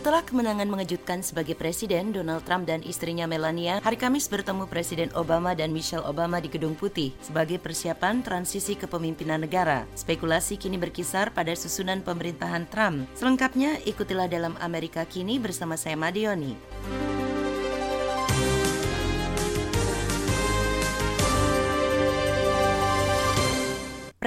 Setelah kemenangan mengejutkan sebagai presiden, Donald Trump dan istrinya Melania hari Kamis bertemu Presiden Obama dan Michelle Obama di Gedung Putih sebagai persiapan transisi kepemimpinan negara. Spekulasi kini berkisar pada susunan pemerintahan Trump. Selengkapnya ikutilah dalam Amerika Kini bersama saya Madioni.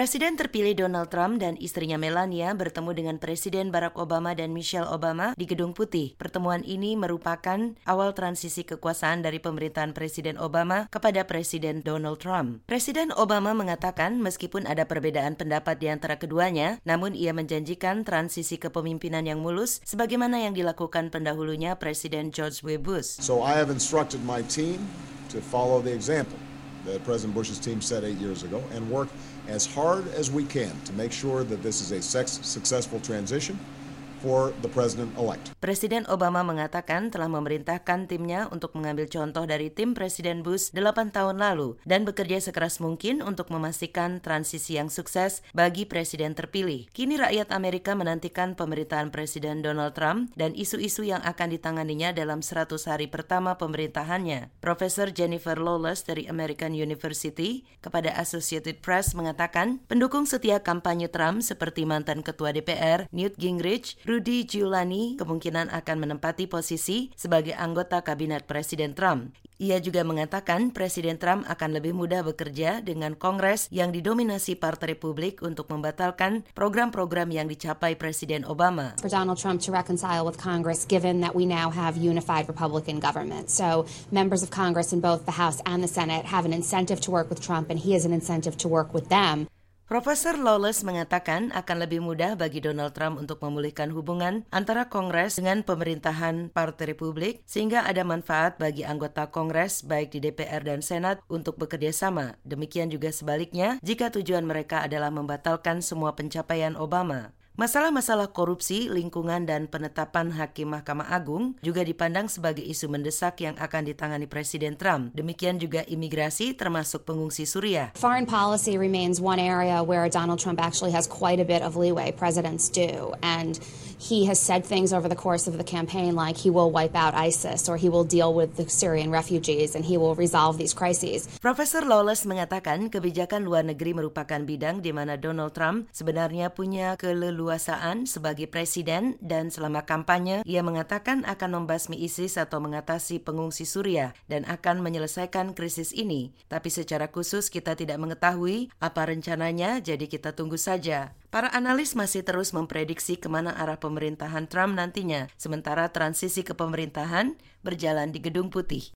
Presiden terpilih Donald Trump dan istrinya Melania bertemu dengan Presiden Barack Obama dan Michelle Obama di Gedung Putih. Pertemuan ini merupakan awal transisi kekuasaan dari pemerintahan Presiden Obama kepada Presiden Donald Trump. Presiden Obama mengatakan meskipun ada perbedaan pendapat di antara keduanya, namun ia menjanjikan transisi kepemimpinan yang mulus sebagaimana yang dilakukan pendahulunya Presiden George W. Bush. So I have instructed my team to follow the example that President Bush's team set eight years ago and work as hard as we can to make sure that this is a successful transition for the president-elect. Presiden Obama mengatakan telah memerintahkan timnya untuk mengambil contoh dari tim Presiden Bush 8 tahun lalu dan bekerja sekeras mungkin untuk memastikan transisi yang sukses bagi presiden terpilih. Kini rakyat Amerika menantikan pemerintahan Presiden Donald Trump dan isu-isu yang akan ditanganinya dalam 100 hari pertama pemerintahannya. Profesor Jennifer Lawless dari American University kepada Associated Press mengatakan pendukung setia kampanye Trump seperti mantan ketua DPR Newt Gingrich, Rudy Giuliani kemungkinan akan menempati posisi sebagai anggota kabinet Presiden Trump. Ia juga mengatakan Presiden Trump akan lebih mudah bekerja dengan Kongres yang didominasi Partai Republik untuk membatalkan program-program yang dicapai Presiden Obama. For Donald Trump to reconcile with Congress given that we now have unified Republican government. So members of Congress in both the House and the Senate have an incentive to work with Trump and he has an incentive to work with them. Profesor Lawless mengatakan akan lebih mudah bagi Donald Trump untuk memulihkan hubungan antara Kongres dengan pemerintahan Partai Republik sehingga ada manfaat bagi anggota Kongres baik di DPR dan Senat untuk bekerja sama. Demikian juga sebaliknya jika tujuan mereka adalah membatalkan semua pencapaian Obama. Masalah-masalah korupsi, lingkungan, dan penetapan hakim Mahkamah Agung juga dipandang sebagai isu mendesak yang akan ditangani Presiden Trump. Demikian juga imigrasi termasuk pengungsi Suriah. Foreign policy remains one area where Donald Trump actually has quite a bit of leeway. Presidents do. And he has said things over the course of the campaign like he will wipe out ISIS or he will deal with the Syrian refugees and he will resolve these crises. Profesor Lawless mengatakan kebijakan luar negeri merupakan bidang di mana Donald Trump sebenarnya punya keleluasaan keleluasaan sebagai presiden dan selama kampanye ia mengatakan akan membasmi ISIS atau mengatasi pengungsi Suriah dan akan menyelesaikan krisis ini. Tapi secara khusus kita tidak mengetahui apa rencananya jadi kita tunggu saja. Para analis masih terus memprediksi ke mana arah pemerintahan Trump nantinya, sementara transisi ke pemerintahan berjalan di Gedung Putih.